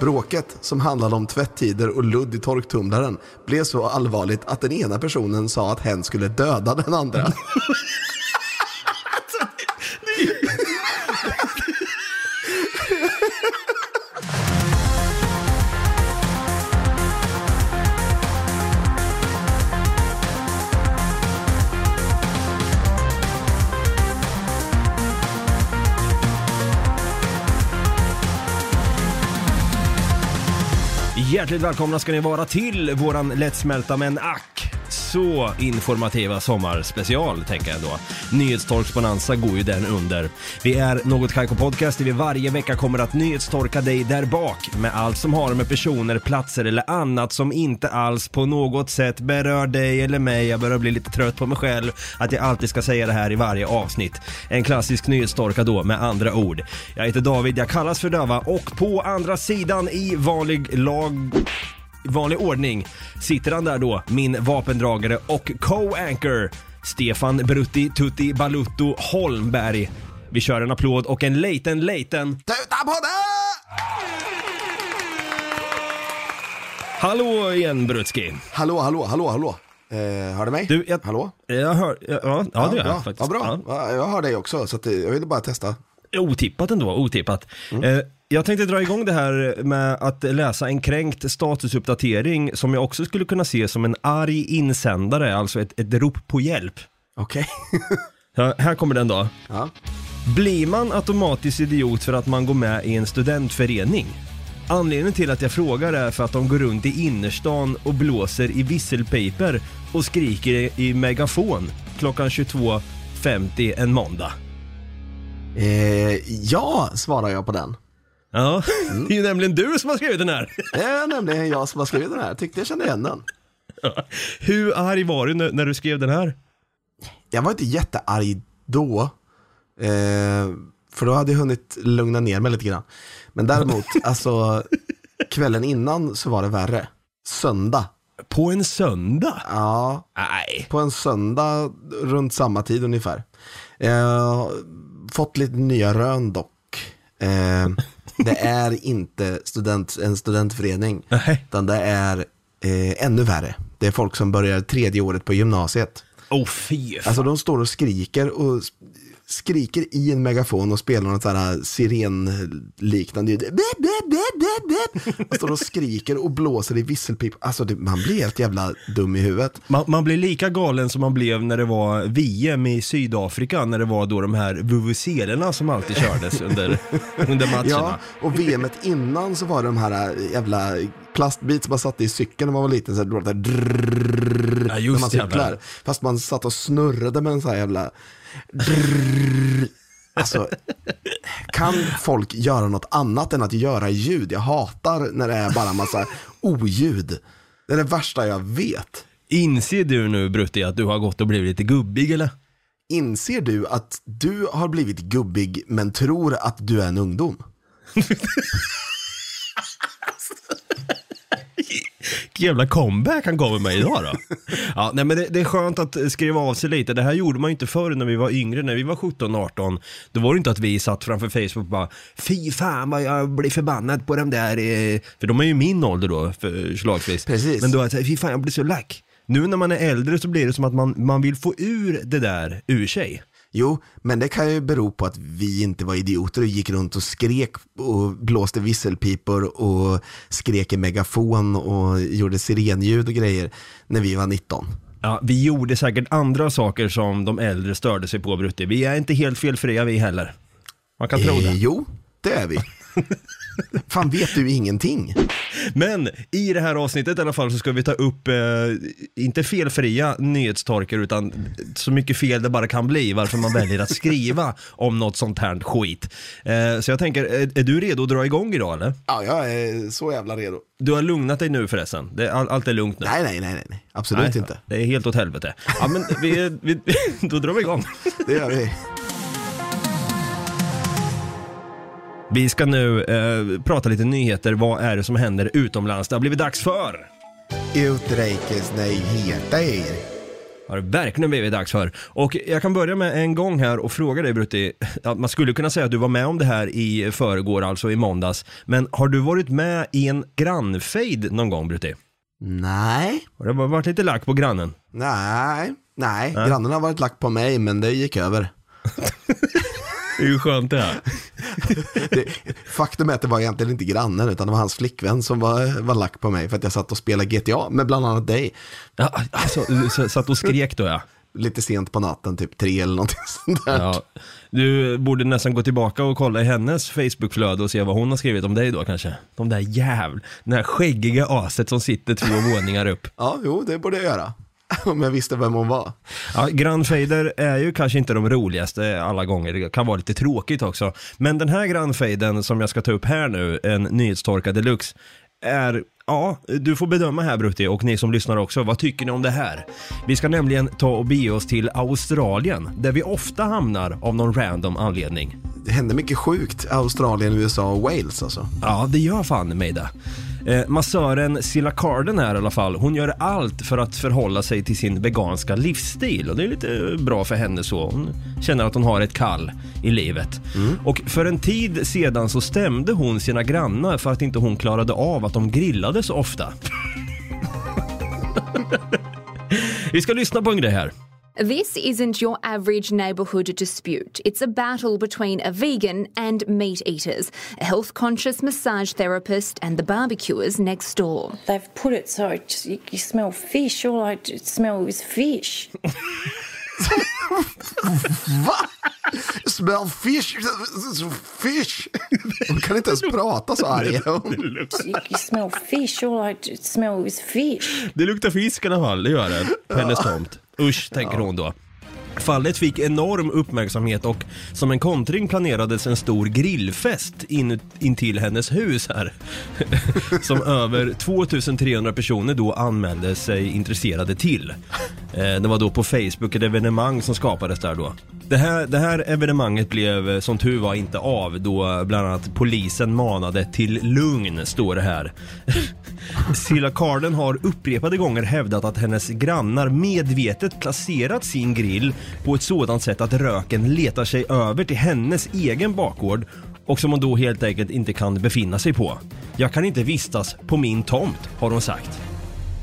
Bråket, som handlade om tvättider och ludd i torktumlaren, blev så allvarligt att den ena personen sa att hen skulle döda den andra. Hjärtligt välkomna ska ni vara till våran lättsmälta men ack så informativa sommarspecial tänker jag då. Nyhetstorksbonanza går ju den under. Vi är Något Kaiko Podcast där vi varje vecka kommer att nyhetstorka dig där bak med allt som har med personer, platser eller annat som inte alls på något sätt berör dig eller mig. Jag börjar bli lite trött på mig själv att jag alltid ska säga det här i varje avsnitt. En klassisk nyhetstorka då med andra ord. Jag heter David, jag kallas för Döva och på andra sidan i vanlig lag vanlig ordning sitter han där då, min vapendragare och co-anchor Stefan Brutti Tutti Balutto Holmberg. Vi kör en applåd och en liten, liten Tuta på det! hallå igen Brutski. Hallå, hallå, hallå, hallå. Eh, hör du mig? Du, jag, Hallå? Jag hör, ja, ja, ja det gör bra. jag faktiskt. Ja, bra. Ja, Jag hör dig också, så att, jag ville bara testa. Otippat ändå, otippat. Eh, jag tänkte dra igång det här med att läsa en kränkt statusuppdatering som jag också skulle kunna se som en arg insändare, alltså ett, ett rop på hjälp. Okej. Ja, här kommer den då. ja. Blir man automatiskt idiot för att man går med i en studentförening? Anledningen till att jag frågar är för att de går runt i innerstan och blåser i visselpiper och skriker i megafon klockan 22.50 en måndag. Eh, ja, svarar jag på den. Ja, det är ju nämligen du som har skrivit den här. Det är nämligen jag som har skrivit den här. Tyckte jag kände igen den. Hur arg var du när, när du skrev den här? Jag var inte jättearg då. Eh, för då hade jag hunnit lugna ner mig lite grann. Men däremot, alltså kvällen innan så var det värre. Söndag. På en söndag? Ja, Nej. på en söndag runt samma tid ungefär. Eh, fått lite nya rön dock. Eh, det är inte student, en studentförening, Nej. utan det är eh, ännu värre. Det är folk som börjar tredje året på gymnasiet. Oh, fy fan. Alltså de står och skriker och skriker i en megafon och spelar något sånt här sirenliknande ljud. Och står och skriker och blåser i visselpip. Alltså det, man blir helt jävla dum i huvudet. Man, man blir lika galen som man blev när det var VM i Sydafrika, när det var då de här vuvuzelerna som alltid kördes under, under matcherna. Ja, och VMet innan så var det de här äh, jävla plastbit som man satte i cykeln när man var liten. Så här, drrrr, Ja, just när man cyklar. jävlar. Fast man satt och snurrade med en sån här jävla drrrr. Alltså, kan folk göra något annat än att göra ljud? Jag hatar när det är bara massa oljud. Det är det värsta jag vet. Inser du nu Brutti att du har gått och blivit lite gubbig eller? Inser du att du har blivit gubbig men tror att du är en ungdom? jävla comeback han gav med mig idag då. Ja, nej men det, det är skönt att skriva av sig lite. Det här gjorde man ju inte förr när vi var yngre, när vi var 17-18. Då var det inte att vi satt framför Facebook och bara Fy fan vad jag blir förbannad på de där, eh... för de är ju min ålder då, förslagsvis. Precis. Men då att fy fan jag blir så lack. Nu när man är äldre så blir det som att man, man vill få ur det där ur sig. Jo, men det kan ju bero på att vi inte var idioter och gick runt och skrek och blåste visselpipor och skrek i megafon och gjorde sirenljud och grejer när vi var 19. Ja, vi gjorde säkert andra saker som de äldre störde sig på Brutti. Vi är inte helt felfria vi heller. Man kan tro Eh, det. jo, det är vi. Fan, vet du ingenting? Men i det här avsnittet i alla fall så ska vi ta upp, eh, inte felfria nyhetstorkar utan så mycket fel det bara kan bli varför man väljer att skriva om något sånt här skit. Eh, så jag tänker, är, är du redo att dra igång idag eller? Ja, jag är så jävla redo. Du har lugnat dig nu förresten? Det, all, allt är lugnt nu? Nej, nej, nej, nej, absolut Nej, inte. Det är helt åt helvete. Ja men vi, vi, då drar vi igång. Det gör vi. Vi ska nu eh, prata lite nyheter. Vad är det som händer utomlands? Det har blivit dags för... Utrikesnyheter. har det verkligen blivit dags för. Och jag kan börja med en gång här och fråga dig Brutti, att man skulle kunna säga att du var med om det här i förrgår, alltså i måndags. Men har du varit med i en grannfejd någon gång Brutti? Nej, Har det varit lite lack på grannen? nej, nej. Grannen har varit lack på mig men det gick över. Det är ju skönt det här. Det, faktum är att det var egentligen inte grannen utan det var hans flickvän som var, var lack på mig för att jag satt och spelade GTA med bland annat dig. Ja, alltså, du satt och skrek då ja. Lite sent på natten, typ tre eller någonting sånt där. ja. Du borde nästan gå tillbaka och kolla i hennes Facebookflöde och se vad hon har skrivit om dig då kanske. De där jävl... Den här skäggiga aset som sitter två våningar upp. Ja, jo, det borde jag göra. Om jag visste vem hon var. Ja, grannfejder är ju kanske inte de roligaste alla gånger, det kan vara lite tråkigt också. Men den här grannfejden som jag ska ta upp här nu, en nyhetstorka deluxe, är, ja, du får bedöma här Brutti och ni som lyssnar också, vad tycker ni om det här? Vi ska nämligen ta och bege oss till Australien, där vi ofta hamnar av någon random anledning. Det hände mycket sjukt. Australien, USA och Wales alltså. Ja, det gör fan mig det. Eh, massören Silla Carden här i alla fall, hon gör allt för att förhålla sig till sin veganska livsstil och det är lite bra för henne så. Hon känner att hon har ett kall i livet. Och för en tid sedan så stämde hon sina grannar för att inte hon klarade av att de grillade så ofta. Vi ska lyssna på en grej här. This isn't your average neighbourhood dispute. It's a battle between a vegan and meat eaters, a health conscious massage therapist, and the barbecuers next door. They've put it so it just, you, you smell fish. All I smell is fish. Va? Smell fish, fish. Hon kan inte ens prata så arg you, smell fish. All I smell is fish. Det luktar fisk i alla fall, det gör det. På hennes tomt. Usch, tänker hon då. Fallet fick enorm uppmärksamhet och som en kontring planerades en stor grillfest in, in till hennes hus här. som över 2300 personer då anmälde sig intresserade till. Eh, Det var då på Facebook ett evenemang som skapades där då. Det här, det här evenemanget blev eh, som tur var inte av då eh, bland annat polisen manade till lugn, står det här. Silla Carden har upprepade gånger hävdat att hennes grannar medvetet placerat sin grill på ett sådant sätt att röken letar sig över till hennes egen bakgård och som hon då helt enkelt inte kan befinna sig på. Jag kan inte vistas på min tomt, har hon sagt.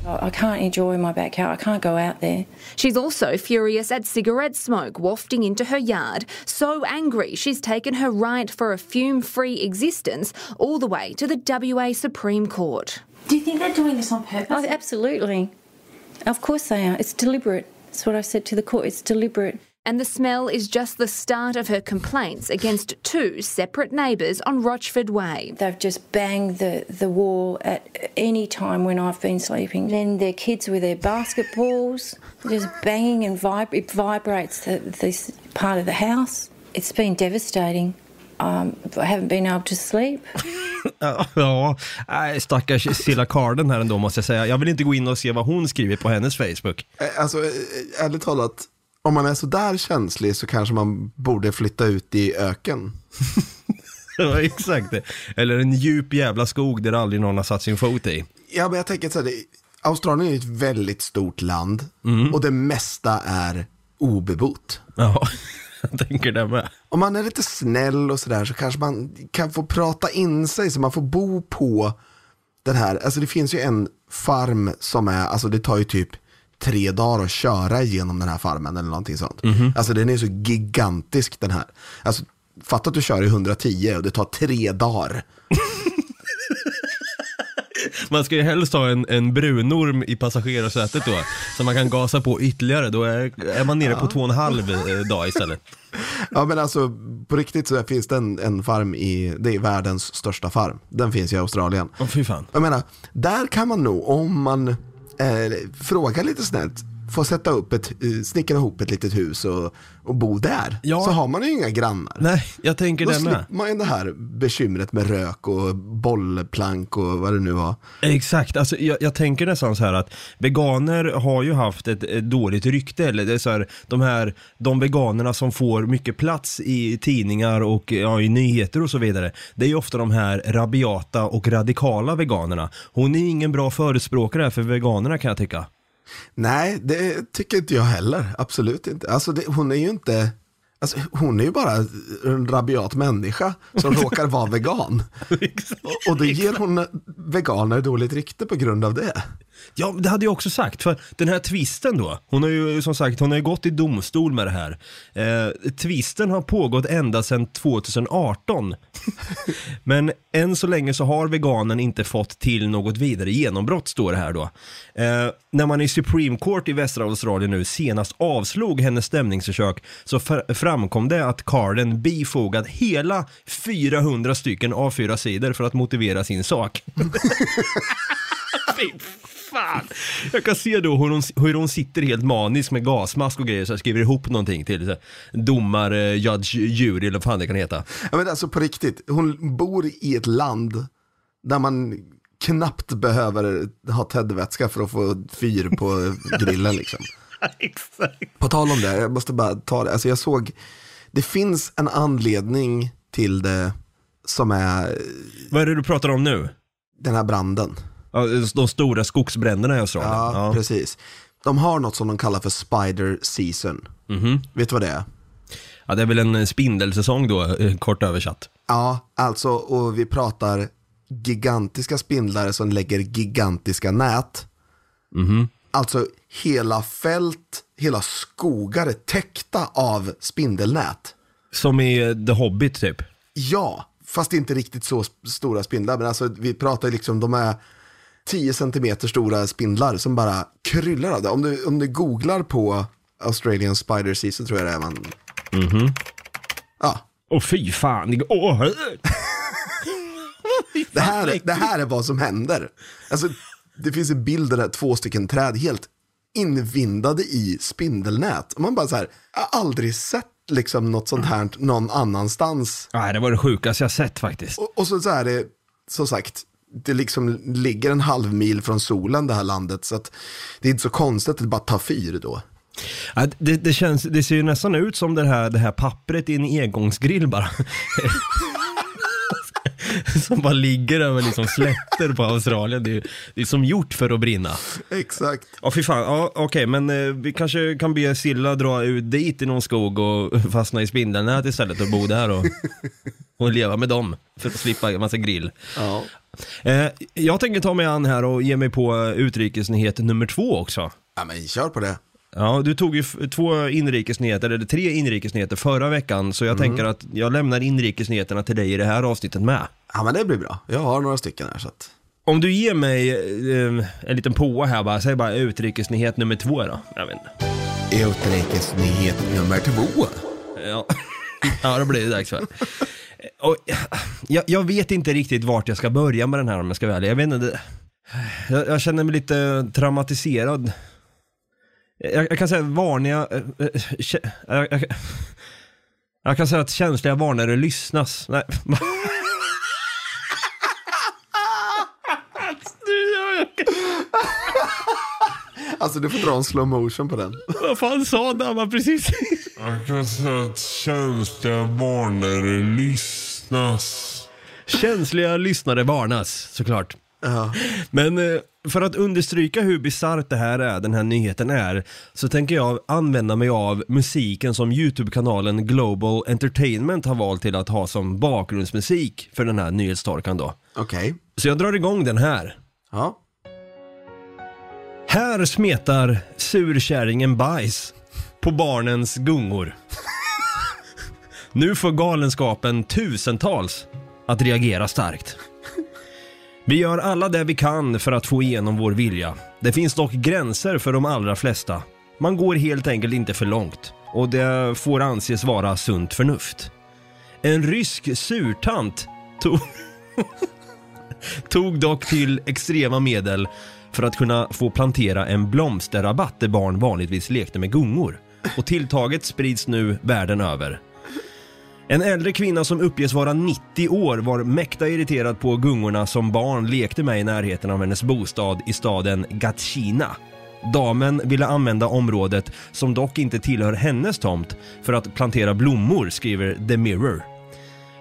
I, I can't enjoy my backyard. I can't go out there. She's also furious at cigarette smoke wafting into her yard, so angry she's taken her right for a fume free existence all the way to the WA Supreme Court. Do you think they're doing this on purpose? Oh, absolutely. Of course they are. It's deliberate. That's what I said to the court. It's deliberate. And the smell is just the start of her complaints against two separate neighbours on Rochford Way. They've just banged the, the wall at any time when I've been sleeping. Then their kids with their basketballs, just banging and vib- it vibrates the, this part of the house. It's been devastating. Um, I haven't been able to sleep. Ja, ja, nej, stackars Silla Carden här ändå måste jag säga. Jag vill inte gå in och se vad hon skriver på hennes Facebook. Alltså, ärligt talat, om man är så där känslig så kanske man borde flytta ut i öken. Ja, exakt det. Eller en djup jävla skog där aldrig någon har satt sin fot i. Ja, men jag tänker så här, det, Australien är ett väldigt stort land och det mesta är obebott. Ja, jag tänker det med. Om man är lite snäll och sådär så kanske man kan få prata in sig så man får bo på den här, alltså det finns ju en farm som är, alltså det tar ju typ tre dagar att köra igenom den här farmen eller någonting sånt. Alltså den är så gigantisk den här. Alltså fatta att du kör i 110 och det tar tre dagar. Man ska ju helst ha en, en brunorm i passagerarsätet då, så man kan gasa på ytterligare. Då är, är man nere på två och en halv eh, dag istället. Ja men alltså på riktigt så finns det en, en farm i, det är världens största farm. Den finns i Australien. Åh fy fan. Jag menar, där kan man nog, om man eh, fråga lite snällt, få sätta upp ett, eh, snickra ihop ett litet hus och, och bo där. Ja. Så har man ju inga grannar. Nej, jag tänker Då det med. slipper man ju det här bekymret med rök och bollplank och vad det nu var. Exakt, alltså jag, jag tänker nästan så här att veganer har ju haft ett, ett dåligt rykte, eller det är så här, de här, de veganerna som får mycket plats i tidningar och ja, i nyheter och så vidare, det är ju ofta de här rabiata och radikala veganerna. Hon är ingen bra förespråkare för veganerna kan jag tycka. Nej, det tycker inte jag heller. Absolut inte. Alltså det, hon är ju inte, alltså, hon är ju bara en rabiat människa som råkar vara vegan. Och, och då ger hon veganer dåligt rykte på grund av det. Ja, det hade jag också sagt. För den här twisten då, hon har ju som sagt, hon har ju gått i domstol med det här. Eh, twisten har pågått ända sedan 2018. Men än så länge så har veganen inte fått till något vidare genombrott, står det här då. Eh, när man i Supreme Court i västra Australien nu senast avslog hennes stämningsförsök så fr- framkom det att Carden bifogat hela 400 stycken A4-sidor för att motivera sin sak. Fy fan! Jag kan se då hur hon, hur hon sitter helt manisk med gasmask och grejer så här, skriver ihop någonting till så här, domare, judge, jury eller vad fan det kan heta. Ja, men alltså på riktigt, hon bor i ett land där man knappt behöver ha tändvätska för att få fyr på grillen liksom. Exakt. På tal om det, jag måste bara ta det, alltså jag såg, det finns en anledning till det som är Vad är det du pratar om nu? den här branden. Ja, de stora skogsbränderna i Australien. Ja, precis. De har något som de kallar för spider season. Mhm. Vet du vad det är? ja, det är väl en spindelsäsong då, eh, kort översatt. Ja, alltså, och vi pratar gigantiska spindlar som lägger gigantiska nät. Alltså hela fält, hela skogar är täckta av spindelnät. Som i The Hobbit typ. Ja, fast inte riktigt så stora spindlar. Men alltså vi pratar liksom, de är 10 centimeter stora spindlar som bara kryllar av det. Om du, om du googlar på Australian Spider Season tror jag det är man. Ja, Åh fy fan, åh! det här, är- det här är vad som händer. Alltså, det finns en bild där två stycken träd helt invindade i spindelnät. Och man bara så här, jag har aldrig sett liksom något sånt här någon annanstans. Nej, det var det sjukaste jag sett faktiskt. Och, och så, så är det, som sagt, det liksom ligger en halv mil från solen det här landet. Så att det är inte så konstigt att det bara tar fyr då. Ja, det, det, känns, det ser ju nästan ut som det här, det här pappret i en engångsgrill bara. som bara ligger över liksom slätter på Australien. Det är, det är som gjort för att brinna. Exakt. Ja fy fan, ja, okej men eh, vi kanske kan be Silla dra ut dit i någon skog och fastna i spindelnät istället och bo där och, och leva med dem. För att slippa en massa grill. Ja. Eh, jag tänker ta mig an här och ge mig på utrikesnyhet nummer två också. ja, men kör på det. Ja, du tog ju två inrikesnyheter, eller tre inrikesnyheter förra veckan, så jag tänker att jag lämnar inrikesnyheterna till dig i det här avsnittet med. Ja, men det blir bra. Jag har några stycken här så att. Om du ger mig eh, en liten påa här bara, säg bara utrikesnyhet nummer två då. Jag vet inte. Utrikesnyhet nummer två. Ja, ja då blir det dags för. Och, jag, jag vet inte riktigt vart jag ska börja med den här om jag ska vara ärlig. Jag vet inte, jag, jag känner mig lite traumatiserad. Jag, jag kan säga varningar, eh, eh, jag, jag, jag kan säga att känsliga varnare lyssnas. Nej. Alltså du får dra en slow motion på den. Vad fan sa Damma precis? Jag kan säga att känsliga varnare lyssnas. Känsliga lyssnare varnas, såklart. Ja. Men eh, för att understryka hur bisarrt det här är, den här nyheten är, så tänker jag använda mig av musiken som YouTube-kanalen Global Entertainment har valt till att ha som bakgrundsmusik för den här nyhetstorkan då. Okej. Så jag drar igång den här. Ja. Här smetar surkärringen bajs på barnens gungor. Nu får galenskapen tusentals att reagera starkt. Vi gör alla det vi kan för att få igenom vår vilja. Det finns dock gränser för de allra flesta. Man går helt enkelt inte för långt och det får anses vara sunt förnuft. En rysk surtant tog, tog dock till extrema medel för att kunna få plantera en blomsterrabatt där barn vanligtvis lekte med gungor. Och tilltaget sprids nu världen över. En äldre kvinna som uppges vara 90 år var mäkta irriterad på gungorna som barn lekte med i närheten av hennes bostad i staden Gatchina. Damen ville använda området, som dock inte tillhör hennes tomt, för att plantera blommor, skriver The Mirror.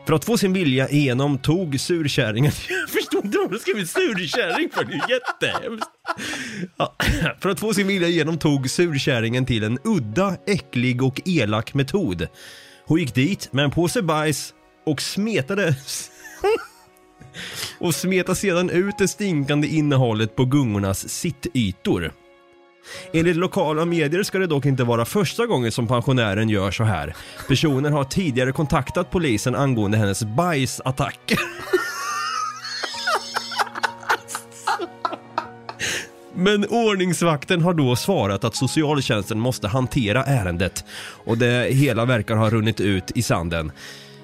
För att få sin vilja igenom tog surkärringen... Jag förstod inte vad de skrev surkärring för, det är jättehemskt. Ja, för att få sin vilja igenom tog surkärringen till en udda, äcklig och elak metod. Hon gick dit med en påse bajs och smetade och smetade sedan ut det stinkande innehållet på gungornas sittytor. Enligt lokala medier ska det dock inte vara första gången som pensionären gör så här. Personen har tidigare kontaktat polisen angående hennes bajsattacker. Men ordningsvakten har då svarat att socialtjänsten måste hantera ärendet och det hela verkar ha runnit ut i sanden.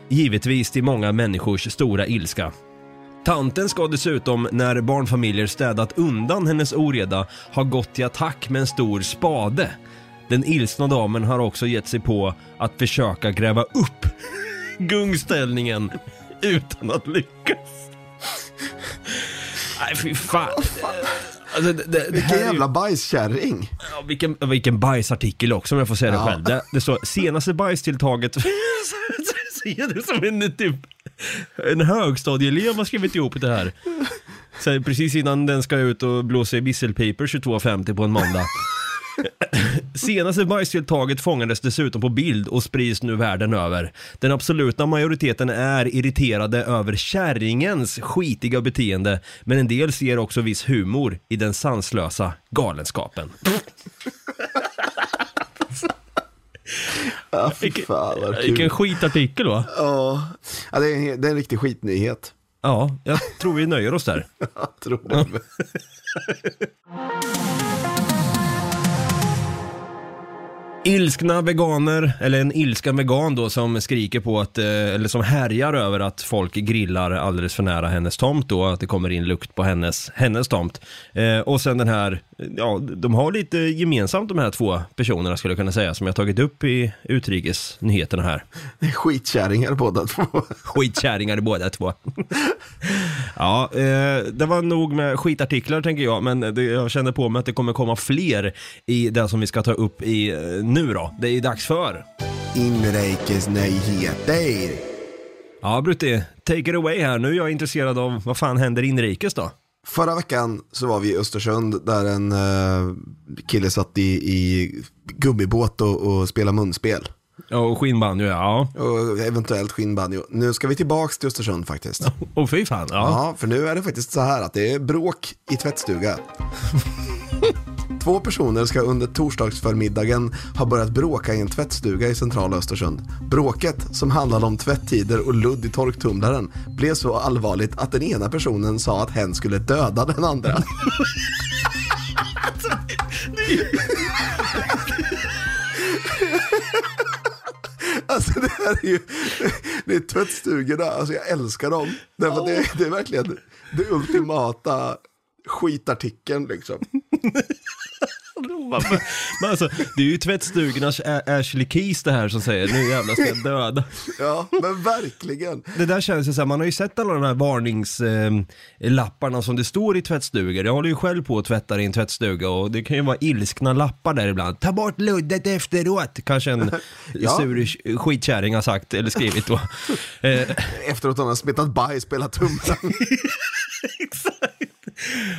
Givetvis till många människors stora ilska. Tanten ska dessutom, när barnfamiljer städat undan hennes oreda, ha gått till attack med en stor spade. Den ilsna damen har också gett sig på att försöka gräva upp gungställningen utan att lyckas. Nej fy fan. Alltså, det, det, det Vilken här är ju- jävla bajskärring. Ja, vilken, vilken bajsartikel också om jag får säga det Ja. själv. Det, det står senaste bajstilltaget. Ser du som en typ en högstadieelev har skrivit ihop det här. Så precis innan den ska ut och blåsa i visselpiper 22.50 på en måndag. Senaste bajstilltaget fångades dessutom på bild och sprids nu världen över. Den absoluta majoriteten är irriterade över kärringens skitiga beteende, men en del ser också viss humor i den sanslösa galenskapen. Ja, fy fan vad Vilken kul. skitartikel va? Ja, ja, det, är, det är en riktig skitnyhet. Ja, jag tror vi nöjer oss där. Jag tror det. Ilskna veganer, eller en ilska vegan då som skriker på att, eh, eller som härjar över att folk grillar alldeles för nära hennes tomt då, att det kommer in lukt på hennes, hennes tomt. Eh, och sen den här, ja, de har lite gemensamt de här två personerna skulle jag kunna säga, som jag tagit upp i utrikesnyheterna här. Det är skitkärringar båda två. Skitkärringar båda två. ja, eh, det var nog med skitartiklar tänker jag, men det, jag känner på mig att det kommer komma fler i det som vi ska ta upp i eh, nu då. Det är ju dags för. Inrikesnyheter. Ja, Brutti, take it away här. Nu är jag intresserad av vad fan händer inrikes då? Förra veckan så var vi i Östersund där en uh, kille satt i, i gummibåt och, och spelade munspel. Och skinnbanjo, ja. Och eventuellt skinnbanjo. Nu ska vi tillbaks till Östersund faktiskt. Och fy fan, ja. Ja, för nu är det faktiskt så här att det är bråk i tvättstuga. Två personer ska under torsdagsförmiddagen ha börjat bråka i en tvättstuga i centrala Östersund. Bråket, som handlade om tvättider och ludd i torktumlaren, blev så allvarligt att den ena personen sa att hen skulle döda den andra. Alltså det här är ju, det är tvättstugorna, alltså jag älskar dem. Därför det, är- det är verkligen det ultimata skitartikeln liksom. Men alltså, det är ju tvättstugornas Ashley Keys det här som säger nu jävlar ska jag döda. Ja, men verkligen. Det där känns ju så här, man har ju sett alla de här varningslapparna som det står i tvättstugor. Jag håller ju själv på att tvätta i en tvättstuga och det kan ju vara ilskna lappar där ibland. Ta bort luddet efteråt, kanske en Ja. sur skitkärring har sagt eller skrivit då. Eh, Efter att han har smittat bajs på hela tumlaren.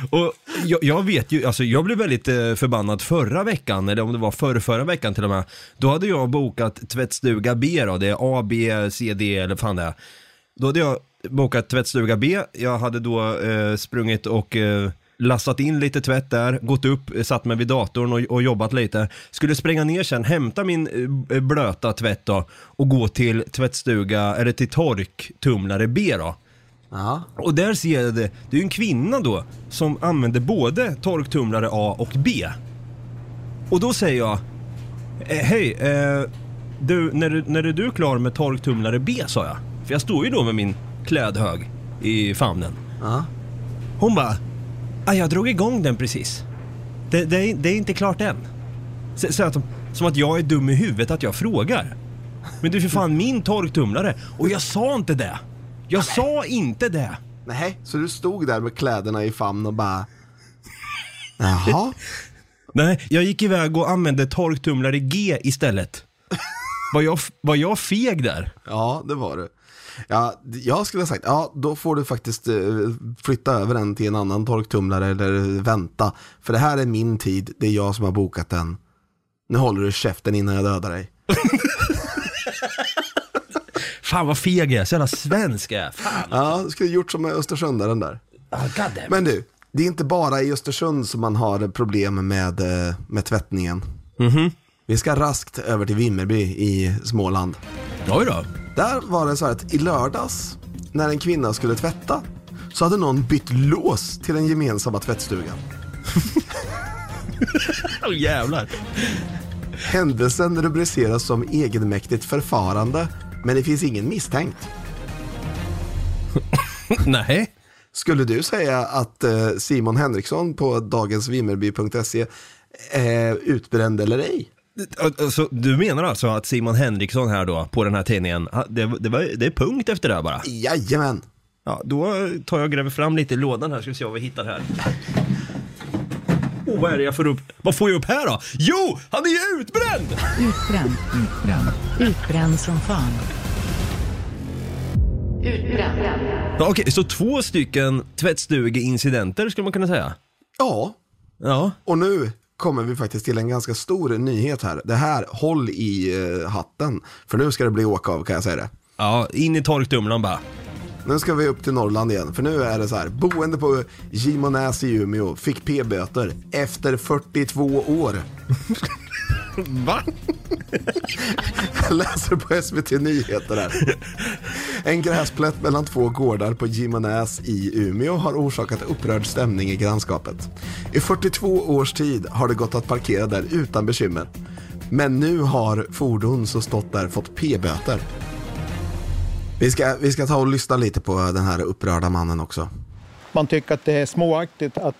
och jag, jag vet ju, alltså jag blev väldigt eh, förbannad förra veckan, eller om det var förra, förra veckan till och med. Då hade jag bokat tvättstuga B då, det är A, B, C, D eller vad fan det är. Då hade jag bokat tvättstuga B, jag hade då eh, sprungit och eh, lassat in lite tvätt där, gått upp, eh, satt mig vid datorn och, och jobbat lite. Skulle spränga ner sen, hämta min eh, blöta tvätt då och gå till tvättstuga, eller till torktumlare B då. Ja. Och där ser jag det, det är ju en kvinna då som använder både torktumlare A och B. Och då säger jag, eh, hej, eh, du, när, du, när är du klar med torktumlare B sa jag. För jag står ju då med min klädhög i famnen. Ja. Hon bara, ah, jag drog igång den precis. Det, det, är, det är inte klart än. Så, så att, som att jag är dum i huvudet att jag frågar. Men det är för fan min torktumlare och jag sa inte det. Jag sa inte det. Nej, så du stod där med kläderna i famn och bara... Jaha. Nej, jag gick iväg och använde torktumlare G istället. Var jag, var jag feg där? Ja, det var du. Ja, jag skulle ha sagt, ja då får du faktiskt eh, flytta över den till en annan torktumlare eller vänta. För det här är min tid, det är jag som har bokat den. Nu håller du käften innan jag dödar dig. Fan vad feg jag är, så jävla svensk jag är. Fan. Ja, du skulle gjort som med Östersundaren där. Oh, God. Men du, det är inte bara i Östersund som man har problem med, eh, med tvättningen. Vi ska raskt över till Vimmerby i Småland. Oj då. Där var det så här att i lördags, när en kvinna skulle tvätta, så hade någon bytt lås till den gemensamma tvättstugan. Oh, jävlar. Händelsen rubriceras som egenmäktigt förfarande, men det finns ingen misstänkt. Nej. Skulle du säga att eh, Simon Henriksson på dagensvimmerby.se är utbränd eller ej? Så du menar alltså att Simon Henriksson här då, på den här tidningen, det, det, var, det är punkt efter det här bara? Jajamän! Ja, då tar jag och gräver fram lite i lådan här, ska vi se vad vi hittar här. Vad är det jag får upp? Vad får jag upp här då? Jo, han är ju utbränd! Utbränd, utbränd, utbränd som fan. Ja, Okej, så två stycken tvättstugeincidenter skulle man kunna säga? Ja, Ja. och nu kommer vi faktiskt till en ganska stor nyhet här. Det här, håll i eh, hatten, för nu ska det bli åka av kan jag säga det. Ja, in i torktumlaren bara. Nu ska vi upp till Norrland igen, för nu är det så här. Boende på Gimonäs i Umeå fick p-böter efter 42 år. Va? Jag läser på SVT Nyheter här. En gräsplätt mellan två gårdar på Gimonäs i Umeå har orsakat upprörd stämning i grannskapet. I 42 års tid har det gått att parkera där utan bekymmer. Men nu har fordon som stått där fått p-böter. Vi ska, vi ska ta och lyssna lite på den här upprörda mannen också. Man tycker att det är småaktigt att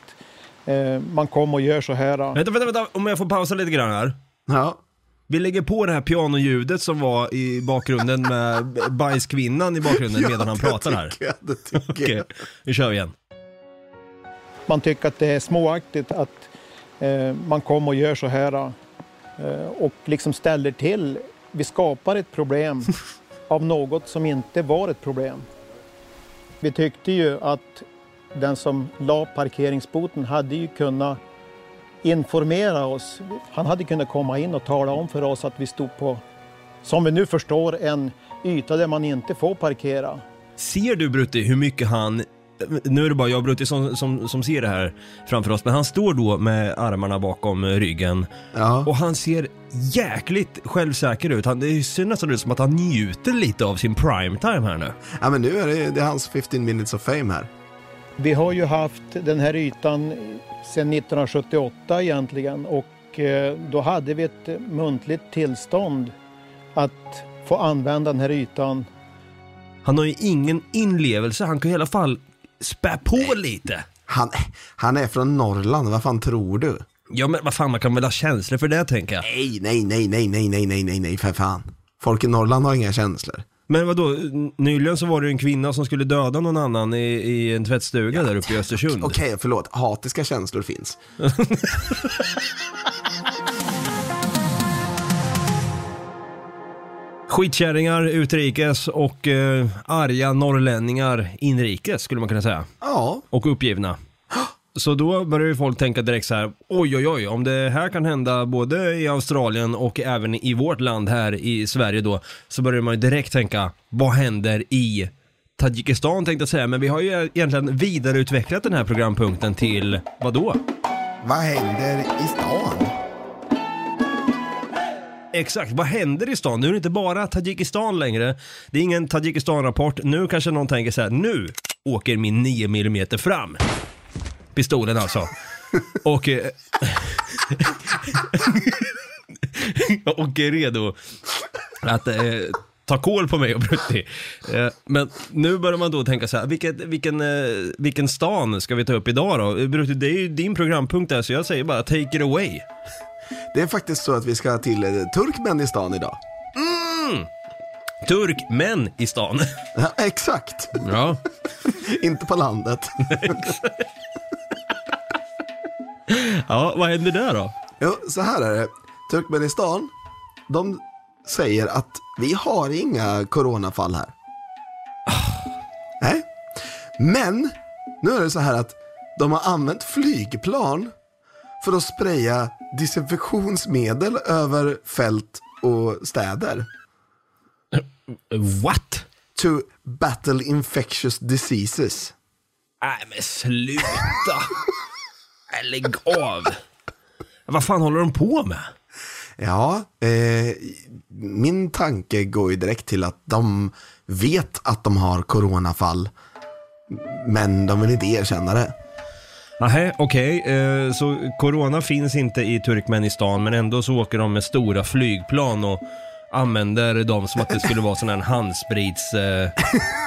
eh, man kommer och gör så här. Vänta, vänta, vänta, om jag får pausa lite grann här. Ja, Vi lägger på det här pianoljudet som var i bakgrunden med bajskvinnan i bakgrunden medan han pratar här. tycker jag, det tycker Okej, jag. nu kör vi igen. Man tycker att det är småaktigt att eh, man kommer och gör så här eh, och liksom ställer till. Vi skapar ett problem av något som inte var ett problem. Vi tyckte ju att den som la parkeringsboten hade ju kunnat informera oss. Han hade kunnat komma in och tala om för oss att vi stod på, som vi nu förstår, en yta där man inte får parkera. Ser du Brutti hur mycket han, nu är det bara jag och Brutti som, som, som ser det här framför oss, men han står då med armarna bakom ryggen Ja. och han ser jäkligt självsäker ut. Han, det ser nästan ut som att han njuter lite av sin primetime här nu. ja, men nu är det, det är hans 15 minutes of fame här. Vi har ju haft den här ytan sedan 1978 egentligen och eh, då hade vi ett muntligt tillstånd att få använda den här ytan. Han har ju ingen inlevelse, han kan i alla fall spä på lite. Han, han är från Norrland, vad fan tror du? Ja men vad fan, man kan väl ha känslor för det tänker jag. Nej, nej, nej, nej, nej, nej, nej, nej, nej, för fan. Folk i Norrland har inga känslor. Men vadå, nyligen så var det ju en kvinna som skulle döda någon annan i, i en tvättstuga där uppe i Östersund. Okej, förlåt. Hatiska känslor finns. Skitkärringar utrikes och eh, arga norrlänningar inrikes skulle man kunna säga. Ja, Och uppgivna. Så då börjar ju folk tänka direkt så här, oj oj oj, om det här kan hända både i Australien och även i vårt land här i Sverige då, så börjar man ju direkt tänka, vad händer i Tadzjikistan tänkte jag säga, men vi har ju egentligen vidareutvecklat den här programpunkten till, vad då? vad händer i stan? Exakt, vad händer i stan? Nu är det inte bara Tadzjikistan längre. Det är ingen Tadzjikistan-rapport. Nu kanske någon tänker så här, nu åker min 9 mm fram. Pistolen alltså. Och... eh, och är redo att eh, ta koll på mig och Brutti. Eh, men nu börjar man då tänka så här, vilket, vilken, eh, vilken stan ska vi ta upp idag då? Brutti, det är ju din programpunkt där, så jag säger bara take it away. Det är faktiskt så att vi ska till eh, Turkmenistan idag. Turk, men i stan. Ja, exakt. Ja. Inte på landet. Ja, vad händer där då? Jo, så här är det. Turkmenistan, de säger att vi har inga coronafall här. Men nu är det så här att de har använt flygplan för att spraya desinfektionsmedel över fält och städer. What? To battle infectious diseases. Nej men sluta! Lägg av! Vad fan håller de på med? Ja, eh, min tanke går ju direkt till att de vet att de har coronafall. Men de vill inte erkänna det. Nej, okej. eh, så corona finns inte i Turkmenistan men ändå så åker de med stora flygplan och använder dem som att det skulle vara sån här handsprits... Eh,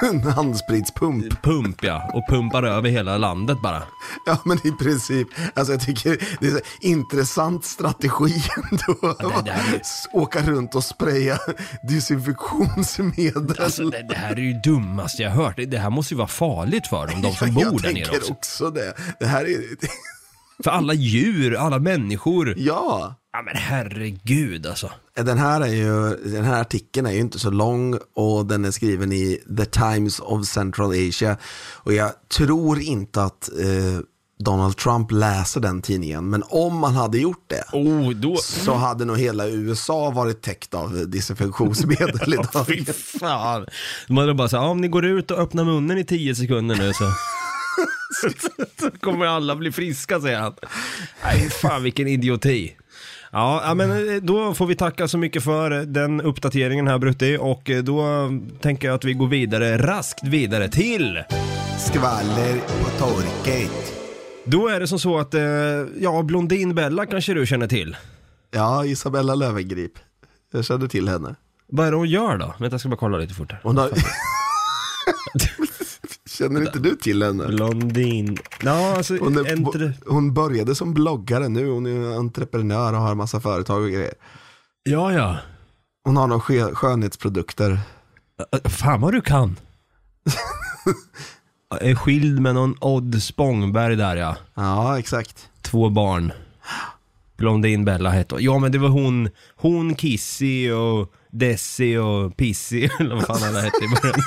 En handsprits-pump. pump ja, och pumpar över hela landet bara. Ja men i princip, alltså jag tycker det är så intressant strategi ändå. det- det här är- Åka runt och spraya desinfektionsmedel. Alltså det, det här är ju dummaste jag hört. Det, det här måste ju vara farligt för dem, de som bor jag där nere tänker också. också det. Det här är, För alla djur, alla människor. ja. Ja men herregud alltså. Den här, är ju, den här artikeln är ju inte så lång och den är skriven i The Times of Central Asia. Och jag tror inte att eh, Donald Trump läser den tidningen, men om man hade gjort det Oh, då... så hade nog hela USA varit täckt av desinfektionsmedel idag. Fy fan. De hade bara sagt, ja, om ni går ut och öppnar munnen i 10 sekunder nu så... så kommer alla bli friska säger han. Nej fan vilken idioti. Ja, men eh, då får vi tacka så mycket för den uppdateringen här Brutti och eh, då tänker jag att vi går vidare, raskt vidare till Skvaller på torket. Då är det som så att, eh, ja, Blondinbella kanske du känner till. Ja, Isabella Löwengrip. Jag känner till henne. Vad är det hon gör då? Vänta, jag ska bara kolla lite fort här. Hon har... Känner inte du till henne? Blondin... Ja, alltså, Hon, är, entre... hon började som bloggare nu, hon är entreprenör och har massa företag och grejer. Ja, ja. Hon har några skö- skönhetsprodukter. Fan vad du kan. är skild med någon Odd Spångberg där ja. Ja, exakt. Två barn. Blondinbella hette hon. Ja men det var hon, hon Kissy och Desi och Pissy eller vad fan alla hette i början.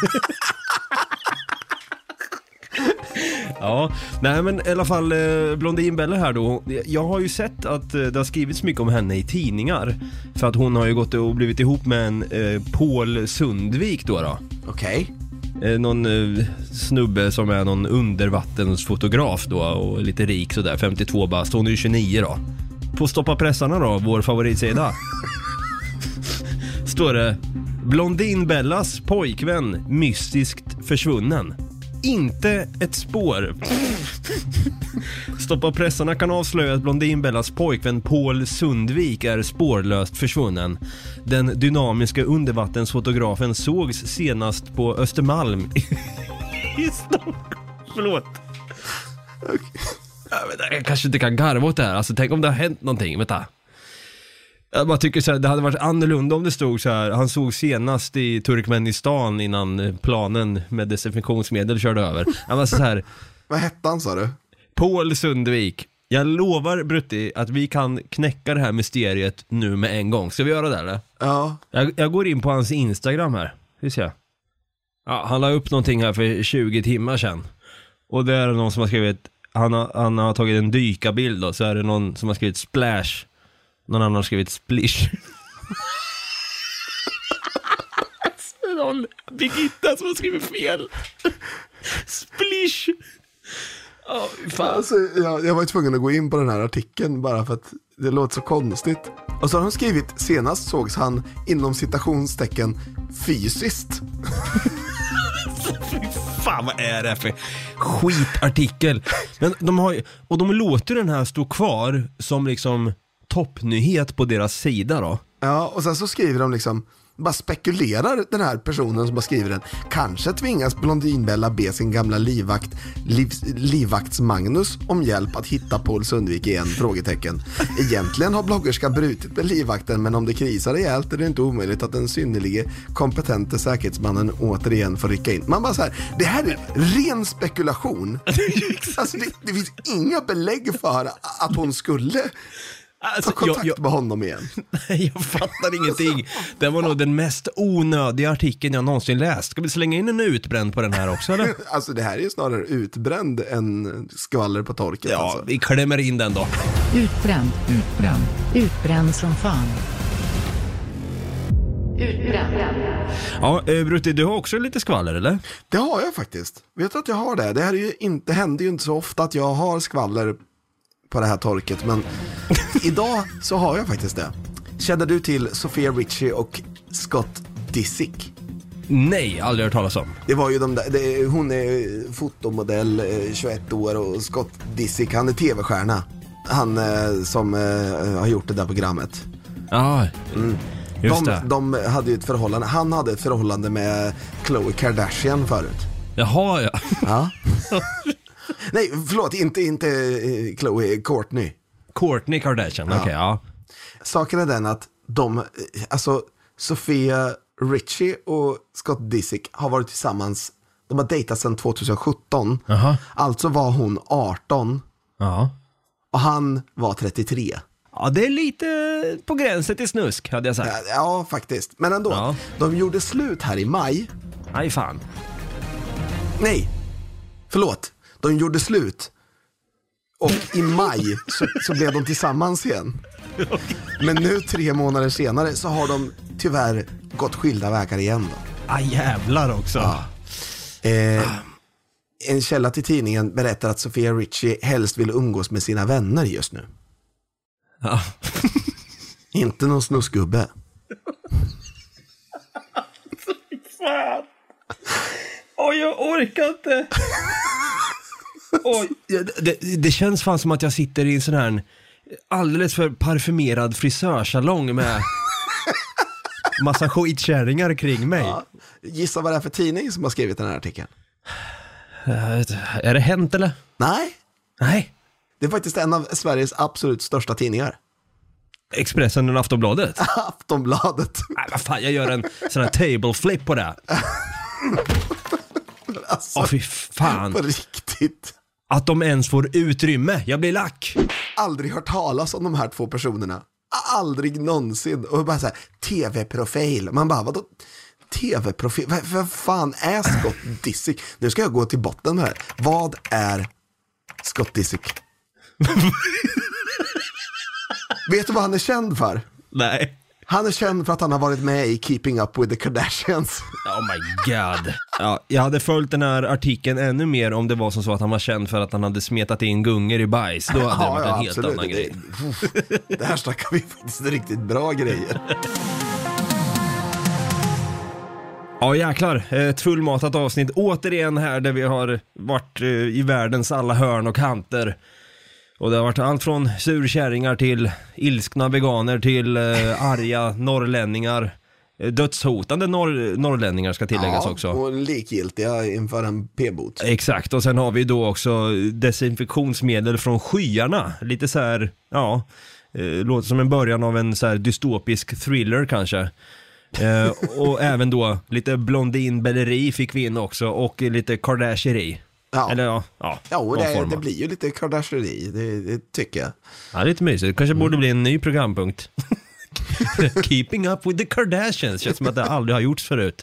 Ja, nej men i alla fall eh, Blondinbella här då. Jag har ju sett att eh, det har skrivits mycket om henne i tidningar. För att hon har ju gått och blivit ihop med en eh, Paul Sundvik då då. Okej. Eh, någon eh, snubbe som är någon undervattensfotograf då och lite rik sådär, 52 bast. Hon är ju 29 då. På Stoppa pressarna då, vår favoritsida. Står det Blondinbellas pojkvän mystiskt försvunnen. Inte ett spår. Stoppa pressarna kan avslöja att Blondinbellas pojkvän Paul Sundvik är spårlöst försvunnen. Den dynamiska undervattensfotografen sågs senast på Östermalm i Stockholm. Förlåt. Ja, vänta, Jag kanske inte kan garva åt det här. Alltså tänk om det har hänt någonting. Vänta. Jag bara tycker så här, det hade varit annorlunda om det stod så här. Han såg senast i Turkmenistan innan eh, planen med desinfektionsmedel körde över. Han var så här. Vad hette han sa du? Paul Sundvik. Jag lovar Brutti att vi kan knäcka det här mysteriet nu med en gång. Ska vi göra det eller? Ja. Jag, jag går in på hans Instagram här. Vi ser. Ja, han la upp någonting här för 20 timmar sedan. Och det är någon som har skrivit, han har, han har tagit en dykarbild då, så är det någon som har skrivit splash. Någon annan har skrivit splish. någon Birgitta som har skrivit fel. Splish. Ja, fan. Alltså, jag, jag var tvungen att gå in på den här artikeln bara för att det låter så konstigt. Och så har de skrivit, senast sågs han inom citationstecken fysiskt. Fan vad är det för skitartikel? Men de har och de låter den här stå kvar som liksom toppnyhet på deras sida då. Ja, och sen så skriver de liksom, bara spekulerar den här personen som har skrivit den. Kanske tvingas Blondinbella be sin gamla livvakt, liv, livvakts-Magnus om hjälp att hitta Paul Sundvik igen? Frågetecken. Egentligen har bloggerskan brutit med livvakten men om det krisar rejält är det inte omöjligt att den synnerlige kompetente säkerhetsmannen återigen får rycka in. Man bara så här, det här är ren spekulation. Alltså det, det finns inga belägg för att hon skulle Alltså, Ta kontakt jag, jag, med honom igen. jag fattar ingenting. Det var nog den mest onödiga artikeln jag någonsin läst. Ska vi slänga in en utbränd på den här också eller? Alltså det här är ju snarare utbränd än skvaller på torket. Ja, alltså. vi klämmer in den då. Utbränd, utbränd, utbränd som fan. Utbränd. Ja, eh, Brutti, du har också lite skvaller eller? Det har jag faktiskt. Vet du att jag har det? Det, här är ju inte, det händer ju inte så ofta att jag har skvaller på det här torket, men idag så har jag faktiskt det. Känner du till Sofia Richie och Scott Disick? Nej, aldrig hört talas om. Det var ju de där, det, hon är fotomodell, eh, 21 år och Scott Disick, han är tv-stjärna. Han eh, som eh, har gjort det där programmet. Ja, just De, det. de hade ju ett förhållande, han hade ett förhållande med Khloe Kardashian förut. Jaha, ja. Ja. Nej, förlåt, inte, inte eh, Khloe, Courtney. Courtney Kardashian, okej, ja. Saken är den att de, eh, alltså Sofia Richie och Scott Disick har varit tillsammans, de har dejtat sedan 2017. Jaha. Alltså var hon 18 Ja. och han var 33. Ja, det är lite på gränsen till snusk, hade jag sagt. Ja, ja faktiskt. Men ändå, Ja. de gjorde slut här i maj. Nej, fan. Nej, förlåt. De gjorde slut. Och i maj så, så blev de tillsammans igen. Men nu tre månader senare så har de tyvärr gått skilda vägar igen. Då. Ah, jävlar också. Eh, en källa till tidningen berättar att Sofia Richie helst vill umgås med sina vänner just nu. Ja. Inte någon snuskgubbe. Oj, jag orkar inte. Det, det känns fan som att jag sitter i en sån här alldeles för parfymerad frisörsalong med massa skitkärringar kring mig. Gissa vad det är för tidning som har skrivit den här artikeln? Är det hänt eller? Nej, Nej. det är faktiskt en av Sveriges absolut största tidningar. Expressen och Aftonbladet? Aftonbladet. Nej, vad fan, jag gör en sån här table flip på det. Alltså, Åh fy fan. på riktigt. Att de ens får utrymme. Jag blir lack. Aldrig hört talas om de här två personerna. Aldrig någonsin. Och bara så här, tv-profil. Man bara, vadå? Tv-profil? Vad, vad fan är Scott Disick? Nu ska jag gå till botten med det här. Vad är Scott Disick? Vet du vad han är känd för? Nej. Han är känd för att han har varit med i Keeping Up With The Kardashians. Oh my god. Ja, jag hade följt den här artikeln ännu mer om det var som så att han var känd för att han hade smetat in gungor i bajs. Då hade det varit en helt annan det, grej. det här snackar vi faktiskt riktigt bra grejer. Ja jäklar, ett fullmatat avsnitt återigen här där vi har varit eh, i världens alla hörn och kanter. Och det har varit allt från surkärringar till ilskna veganer till eh, arga norrlänningar. Eh, Dödshotande norr, norrlänningar ska tilläggas Ja, också. och likgiltiga inför en p-bot. Exakt, och sen har vi då också desinfektionsmedel från skyarna. Lite så här, ja, eh, låter som en början av en så här dystopisk thriller kanske. Eh, och även då lite blondinbelleri fick vi in också och lite kardashieri. Ja. Eller ja, ja, Ja, och det, det blir ju lite kardashieri, det, det tycker jag. Ja, lite mysigt. kanske borde Mm. bli en ny programpunkt. Keeping up with the Kardashians, känns som att det aldrig har gjorts förut.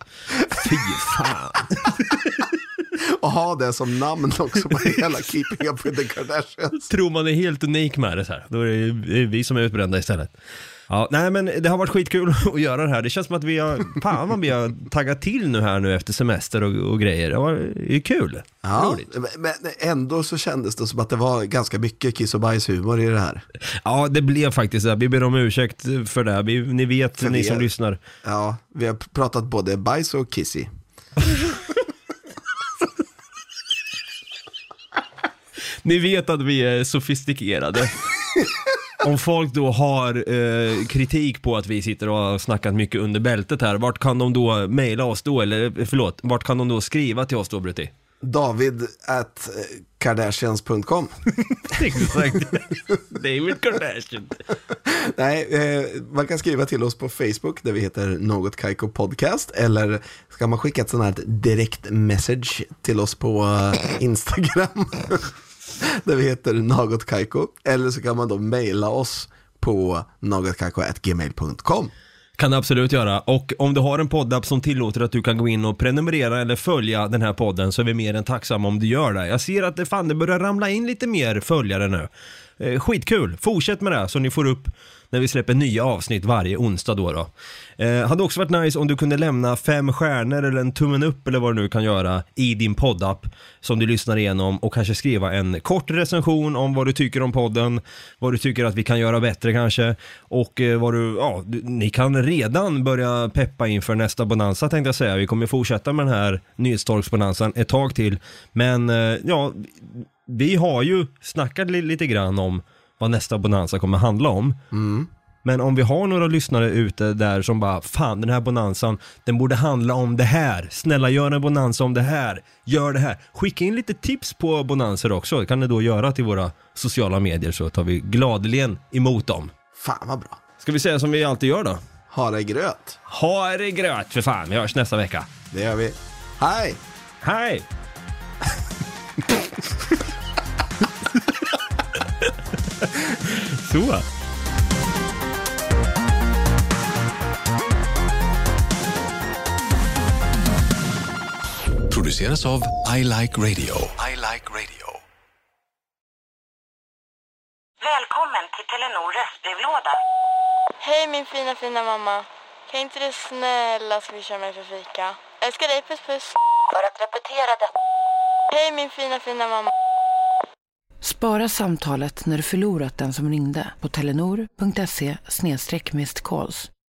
Fy fan. Och ha det som namn också på hela Keeping Up With The Kardashians. tror man är helt unik med det så här. Då är det det är vi som är utbrända istället. Ja, nej men det har varit skitkul att göra det här. Det känns som att vi har, fan vad vi har taggat till nu här nu efter semester och, och grejer. Det var det är kul. Ja, Roligt. men ändå så kändes det som att det var ganska mycket kiss och bajshumor i det här. Ja, det blev faktiskt det. Vi ber om ursäkt för det. Vi, ni vet, För ni som är- lyssnar. Ja, vi har pratat både bajs och kissy. Ni vet att vi är sofistikerade. Om folk då har eh, kritik på att vi sitter och har snackat mycket under bältet här, vart kan de då mejla oss då? Eller eh, förlåt, vart kan de då skriva till oss då Brutti? David at eh, kardashians.com. Exakt. David Kardashian. Nej, eh, man kan skriva till oss på Facebook där vi heter Något Kaiko Podcast eller ska man skicka ett sånt här direkt message till oss på eh, Instagram där vi heter Något Kaiko eller så kan man då mejla oss på nagotkaiko.gmail.com. Kan du absolut göra. Och om du har en poddapp som tillåter att du kan gå in och prenumerera eller följa den här podden så är vi mer än tacksamma om du gör det. Jag ser att det fan det börjar ramla in lite mer följare nu. Eh, skitkul! Fortsätt med det så ni får upp när vi släpper nya avsnitt varje onsdag då. då. Eh, hade också varit nice om du kunde lämna fem stjärnor eller en tummen upp eller vad du nu kan göra i din poddapp som du lyssnar igenom och kanske skriva en kort recension om vad du tycker om podden, vad du tycker att vi kan göra bättre kanske och eh, vad du, ja, du, ni kan redan börja peppa inför nästa bonanza tänkte jag säga. Vi kommer fortsätta med den här nyhetstorksbonanzan ett tag till, men eh, ja, vi har ju snackat lite grann om vad nästa bonanza kommer handla om. Men om vi har några lyssnare ute där som bara, fan den här bonanzan, den borde handla om det här. Snälla gör en bonanza om det här. Gör det här. Skicka in lite tips på bonanser också. Det kan ni då göra till våra sociala medier så tar vi gladeligen emot dem. Fan vad bra. Ska vi säga som vi alltid gör då? Ha det gröt. Ha det gröt för fan, vi hörs nästa vecka. Det gör vi. Hej! Hej! Så. Produceras av I Like Radio. I Like Radio. Välkommen till Telenor röstbrevlåda. Hej min fina fina mamma. Kan inte du snälla swisha mig för fika? Älskar dig, puss puss. För att repetera detta. Hej min fina fina mamma. Spara samtalet när du förlorat den som ringde på telenor.se calls.